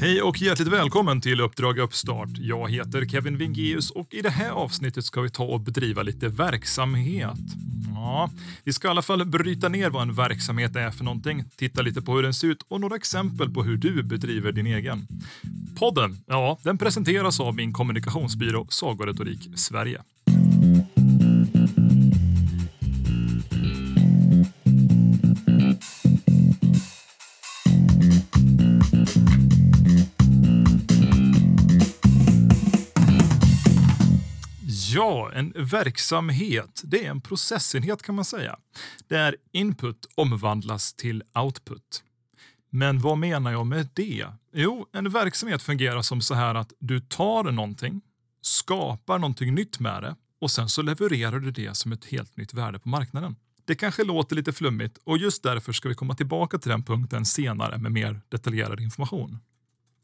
Hej och hjärtligt välkommen till Uppdrag Uppstart. Jag heter Kevin Vingeus och i det här avsnittet ska vi ta och bedriva lite verksamhet. Ja, vi ska i alla fall bryta ner vad en verksamhet är för någonting, titta lite på hur den ser ut och några exempel på hur du bedriver din egen. Podden, ja, den presenteras av min kommunikationsbyrå Sagoretorik Sverige. Ja, en verksamhet, det är en processenhet kan man säga. Där input omvandlas till output. Men vad menar jag med det? Jo, en verksamhet fungerar som så här att du tar någonting, skapar någonting nytt med det och sen så levererar du det som ett helt nytt värde på marknaden. Det kanske låter lite flummigt och just därför ska vi komma tillbaka till den punkten senare med mer detaljerad information.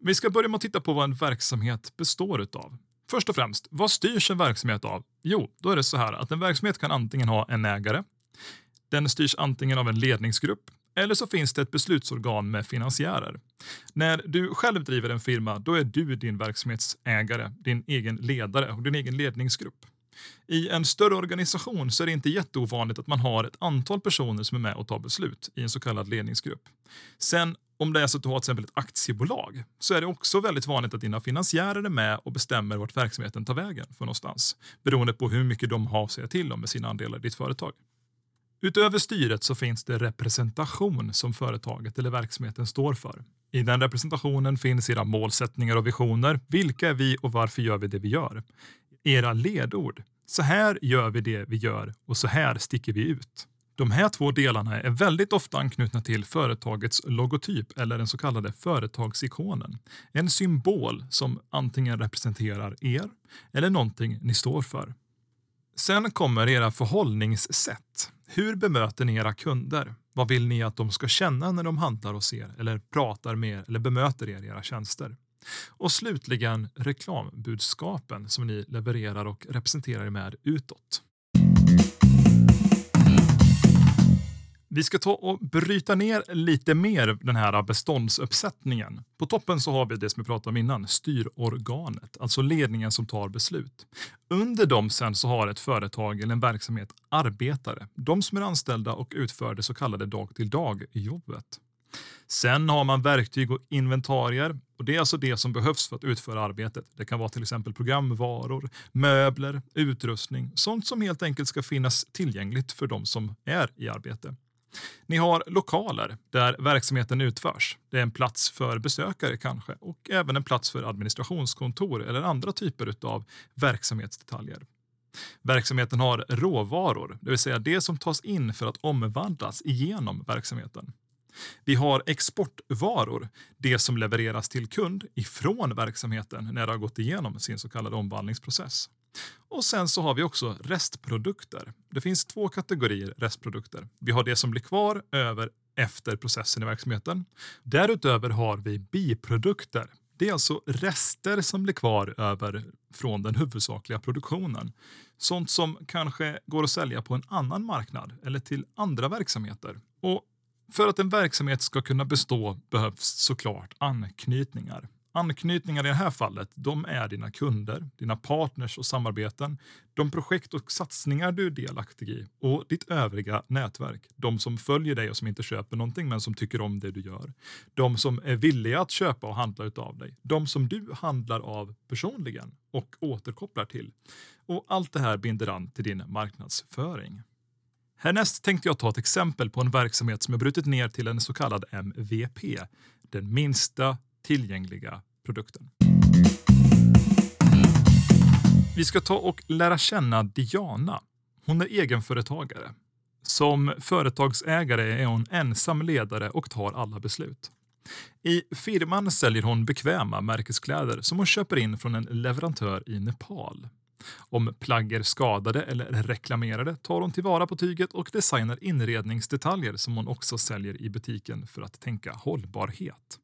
Vi ska börja med att titta på vad en verksamhet består utav. Först och främst, vad styrs en verksamhet av? Jo, då är det så här att en verksamhet kan antingen ha en ägare, den styrs antingen av en ledningsgrupp eller så finns det ett beslutsorgan med finansiärer. När du själv driver en firma, då är du din verksamhetsägare, din egen ledare och din egen ledningsgrupp. I en större organisation så är det inte jätteovanligt att man har ett antal personer som är med och tar beslut i en så kallad ledningsgrupp. Sen om det är så att du har till exempel ett aktiebolag så är det också väldigt vanligt att dina finansiärer är med och bestämmer vart verksamheten tar vägen för någonstans. Beroende på hur mycket de har att säga till om med sina andelar i ditt företag. Utöver styret så finns det representation som företaget eller verksamheten står för. I den representationen finns era målsättningar och visioner. Vilka är vi och varför gör vi det vi gör? Era ledord. Så här gör vi det vi gör och så här sticker vi ut. De här två delarna är väldigt ofta anknutna till företagets logotyp eller den så kallade företagsikonen. En symbol som antingen representerar er eller någonting ni står för. Sen kommer era förhållningssätt. Hur bemöter ni era kunder? Vad vill ni att de ska känna när de handlar hos er eller pratar med er eller bemöter er i era tjänster? Och slutligen reklambudskapen som ni levererar och representerar med utåt. Vi ska ta och bryta ner lite mer den här beståndsuppsättningen. På toppen så har vi det som vi pratade om innan, styrorganet, alltså ledningen som tar beslut. Under dem sen så har ett företag eller en verksamhet arbetare, de som är anställda och utför det så kallade dag till dag-jobbet. Sen har man verktyg och inventarier och det är alltså det som behövs för att utföra arbetet. Det kan vara till exempel programvaror, möbler, utrustning, sånt som helt enkelt ska finnas tillgängligt för de som är i arbete. Ni har lokaler där verksamheten utförs. Det är en plats för besökare kanske och även en plats för administrationskontor eller andra typer av verksamhetsdetaljer. Verksamheten har råvaror, det vill säga det som tas in för att omvandlas igenom verksamheten. Vi har exportvaror, det som levereras till kund ifrån verksamheten när det har gått igenom sin så kallade omvandlingsprocess. Och sen så har vi också restprodukter. Det finns två kategorier restprodukter. Vi har det som blir kvar över efter processen i verksamheten. Därutöver har vi biprodukter. Det är alltså rester som blir kvar över från den huvudsakliga produktionen. Sånt som kanske går att sälja på en annan marknad eller till andra verksamheter. Och för att en verksamhet ska kunna bestå behövs såklart anknytningar. Anknytningar i det här fallet, de är dina kunder, dina partners och samarbeten, de projekt och satsningar du är delaktig i och ditt övriga nätverk. De som följer dig och som inte köper någonting men som tycker om det du gör. De som är villiga att köpa och handla utav dig. De som du handlar av personligen och återkopplar till. Och allt det här binder an till din marknadsföring. Härnäst tänkte jag ta ett exempel på en verksamhet som jag brutit ner till en så kallad MVP, den minsta tillgängliga produkten. Vi ska ta och lära känna Diana. Hon är egenföretagare. Som företagsägare är hon ensam ledare och tar alla beslut. I firman säljer hon bekväma märkeskläder som hon köper in från en leverantör i Nepal. Om plagg är skadade eller reklamerade tar hon tillvara på tyget och designar inredningsdetaljer som hon också säljer i butiken för att tänka hållbarhet.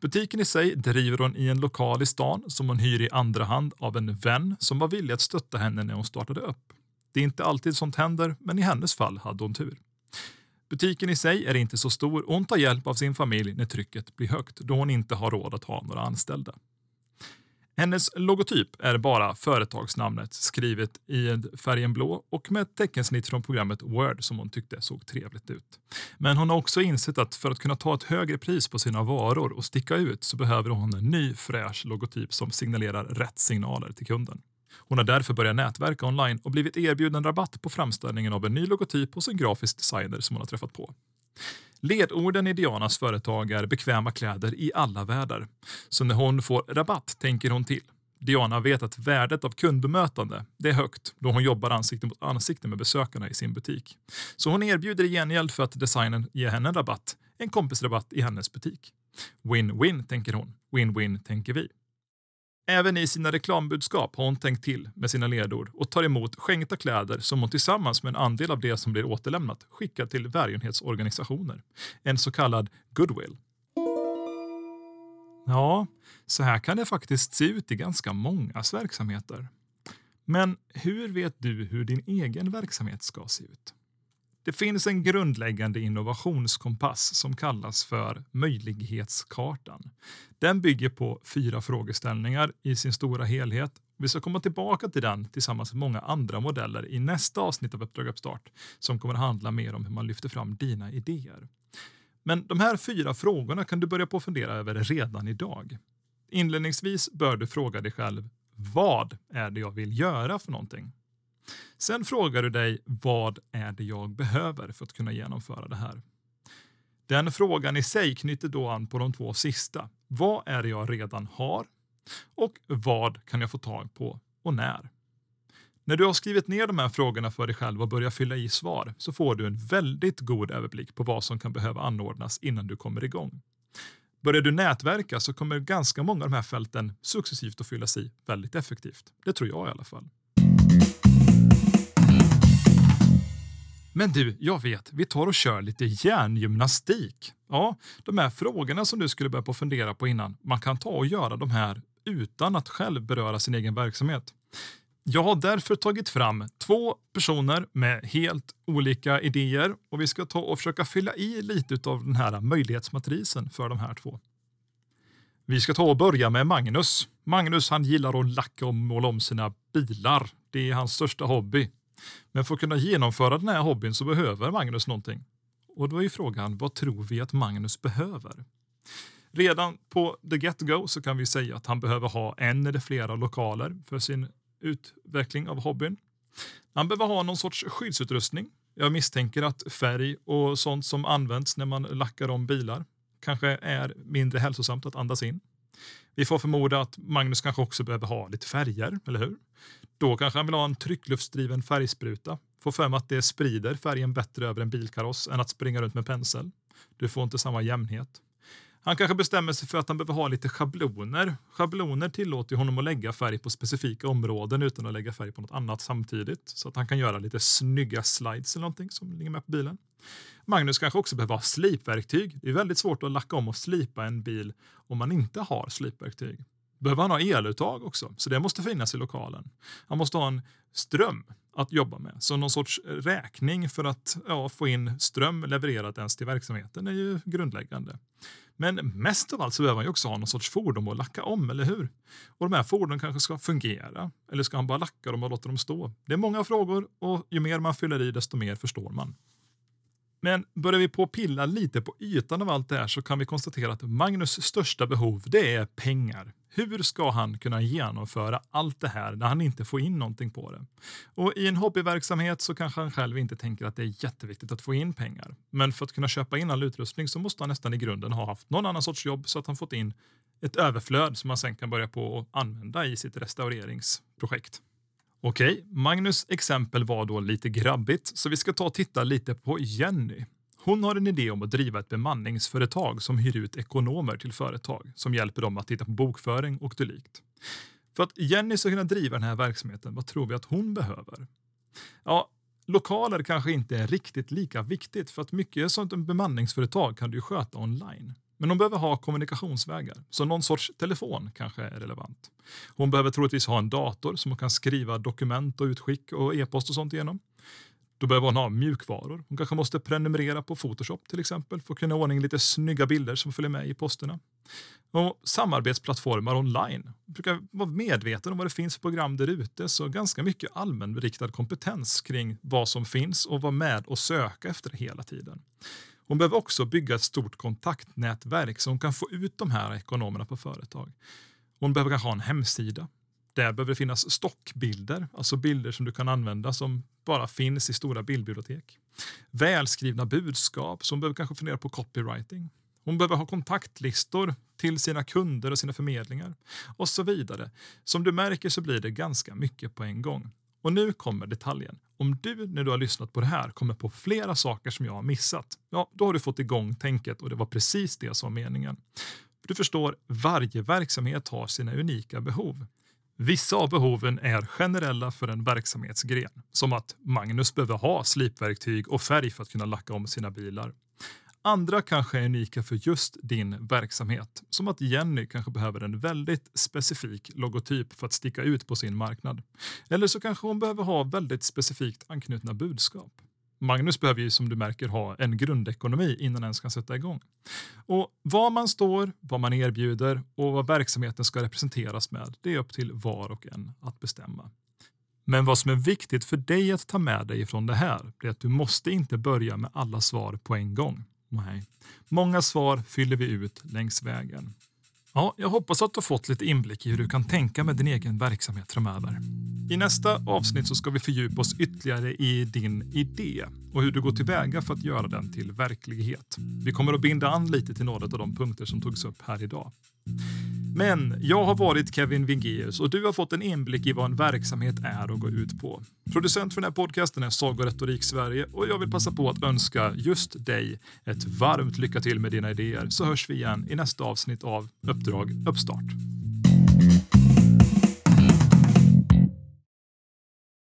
Butiken i sig driver hon i en lokal i stan som hon hyr i andra hand av en vän som var villig att stötta henne när hon startade upp. Det är inte alltid sånt händer, men i hennes fall hade hon tur. Butiken i sig är inte så stor och hon tar hjälp av sin familj när trycket blir högt då hon inte har råd att ha några anställda. Hennes logotyp är bara företagsnamnet skrivet i färgen blå och med ett teckensnitt från programmet Word som hon tyckte såg trevligt ut. Men hon har också insett att för att kunna ta ett högre pris på sina varor och sticka ut så behöver hon en ny fräsch logotyp som signalerar rätt signaler till kunden. Hon har därför börjat nätverka online och blivit erbjuden rabatt på framställningen av en ny logotyp hos en grafisk designer som hon har träffat på. Ledorden i Dianas företag är bekväma kläder i alla väder. Så när hon får rabatt tänker hon till. Diana vet att värdet av kundbemötande det är högt då hon jobbar ansikte mot ansikte med besökarna i sin butik. Så hon erbjuder i gengäld för att designen ger henne en rabatt, en kompisrabatt i hennes butik. Win-win, tänker hon. Win-win, tänker vi. Även i sina reklambudskap har hon tänkt till med sina ledord och tar emot skänkta kläder som hon tillsammans med en andel av det som blir återlämnat skickar till välgörenhetsorganisationer. En så kallad goodwill. Ja, så här kan det faktiskt se ut i ganska mångas verksamheter. Men hur vet du hur din egen verksamhet ska se ut? Det finns en grundläggande innovationskompass som kallas för möjlighetskartan. Den bygger på fyra frågeställningar i sin stora helhet. Vi ska komma tillbaka till den tillsammans med många andra modeller i nästa avsnitt av Uppdrag Uppstart som kommer att handla mer om hur man lyfter fram dina idéer. Men de här fyra frågorna kan du börja på att fundera över redan idag. Inledningsvis bör du fråga dig själv vad är det jag vill göra för någonting? Sen frågar du dig vad är det jag behöver för att kunna genomföra det här? Den frågan i sig knyter då an på de två sista. Vad är det jag redan har? Och vad kan jag få tag på och när? När du har skrivit ner de här frågorna för dig själv och börjar fylla i svar så får du en väldigt god överblick på vad som kan behöva anordnas innan du kommer igång. Börjar du nätverka så kommer ganska många av de här fälten successivt att fyllas i väldigt effektivt. Det tror jag i alla fall. Men du, jag vet, vi tar och kör lite hjärngymnastik. Ja, de här frågorna som du skulle börja på fundera på innan, man kan ta och göra de här utan att själv beröra sin egen verksamhet. Jag har därför tagit fram två personer med helt olika idéer och vi ska ta och försöka fylla i lite av den här möjlighetsmatrisen för de här två. Vi ska ta och börja med Magnus. Magnus han gillar att lacka och måla om sina bilar. Det är hans största hobby. Men för att kunna genomföra den här hobbyn så behöver Magnus någonting. Och då är frågan, vad tror vi att Magnus behöver? Redan på the get-go så kan vi säga att han behöver ha en eller flera lokaler för sin utveckling av hobbyn. Han behöver ha någon sorts skyddsutrustning. Jag misstänker att färg och sånt som används när man lackar om bilar kanske är mindre hälsosamt att andas in. Vi får förmoda att Magnus kanske också behöver ha lite färger, eller hur? Då kanske han vill ha en tryckluftsdriven färgspruta. Får för mig att det sprider färgen bättre över en bilkaross än att springa runt med pensel. Du får inte samma jämnhet. Han kanske bestämmer sig för att han behöver ha lite schabloner. Schabloner tillåter honom att lägga färg på specifika områden utan att lägga färg på något annat samtidigt. Så att han kan göra lite snygga slides eller någonting som ligger med på bilen. Magnus kanske också behöver ha slipverktyg. Det är väldigt svårt att lacka om och slipa en bil om man inte har slipverktyg. Behöver han ha eluttag också, så det måste finnas i lokalen. Han måste ha en ström att jobba med, så någon sorts räkning för att ja, få in ström levererat ens till verksamheten är ju grundläggande. Men mest av allt så behöver han ju också ha någon sorts fordon att lacka om, eller hur? Och de här fordonen kanske ska fungera, eller ska han bara lacka dem och låta dem stå? Det är många frågor och ju mer man fyller i desto mer förstår man. Men börjar vi på att pilla lite på ytan av allt det här så kan vi konstatera att Magnus största behov det är pengar. Hur ska han kunna genomföra allt det här när han inte får in någonting på det? Och I en hobbyverksamhet så kanske han själv inte tänker att det är jätteviktigt att få in pengar. Men för att kunna köpa in all utrustning så måste han nästan i grunden ha haft någon annan sorts jobb så att han fått in ett överflöd som han sen kan börja på att använda i sitt restaureringsprojekt. Okej, Magnus exempel var då lite grabbigt, så vi ska ta och titta lite på Jenny. Hon har en idé om att driva ett bemanningsföretag som hyr ut ekonomer till företag som hjälper dem att titta på bokföring och dylikt. För att Jenny ska kunna driva den här verksamheten, vad tror vi att hon behöver? Ja, lokaler kanske inte är riktigt lika viktigt för att mycket sånt bemanningsföretag kan du sköta online. Men hon behöver ha kommunikationsvägar, så någon sorts telefon kanske är relevant. Hon behöver troligtvis ha en dator som hon kan skriva dokument och utskick och e-post och sånt igenom. Då behöver hon ha mjukvaror. Hon kanske måste prenumerera på Photoshop till exempel för att kunna ordning lite snygga bilder som följer med i posterna. Och samarbetsplattformar online. Jag brukar vara medveten om vad det finns för program där ute, så ganska mycket allmänriktad kompetens kring vad som finns och vara med och söka efter det hela tiden. Hon behöver också bygga ett stort kontaktnätverk så hon kan få ut de här ekonomerna på företag. Hon behöver kanske ha en hemsida. Där behöver det finnas stockbilder, alltså bilder som du kan använda som bara finns i stora bildbibliotek. Välskrivna budskap, så hon behöver kanske fundera på copywriting. Hon behöver ha kontaktlistor till sina kunder och sina förmedlingar och så vidare. Som du märker så blir det ganska mycket på en gång. Och nu kommer detaljen. Om du när du har lyssnat på det här kommer på flera saker som jag har missat, ja, då har du fått igång tänket och det var precis det som var meningen. Du förstår, varje verksamhet har sina unika behov. Vissa av behoven är generella för en verksamhetsgren, som att Magnus behöver ha slipverktyg och färg för att kunna lacka om sina bilar. Andra kanske är unika för just din verksamhet, som att Jenny kanske behöver en väldigt specifik logotyp för att sticka ut på sin marknad. Eller så kanske hon behöver ha väldigt specifikt anknutna budskap. Magnus behöver ju som du märker ha en grundekonomi innan ens kan sätta igång. Och var man står, vad man erbjuder och vad verksamheten ska representeras med, det är upp till var och en att bestämma. Men vad som är viktigt för dig att ta med dig från det här är att du måste inte börja med alla svar på en gång. Nej. Många svar fyller vi ut längs vägen. Ja, jag hoppas att du har fått lite inblick i hur du kan tänka med din egen verksamhet framöver. I nästa avsnitt så ska vi fördjupa oss ytterligare i din idé och hur du går tillväga för att göra den till verklighet. Vi kommer att binda an lite till några av de punkter som togs upp här idag. Men jag har varit Kevin Vingeus och du har fått en inblick i vad en verksamhet är och går ut på. Producent för den här podcasten är Sagoretorik Sverige och jag vill passa på att önska just dig ett varmt lycka till med dina idéer så hörs vi igen i nästa avsnitt av Uppdrag Uppstart.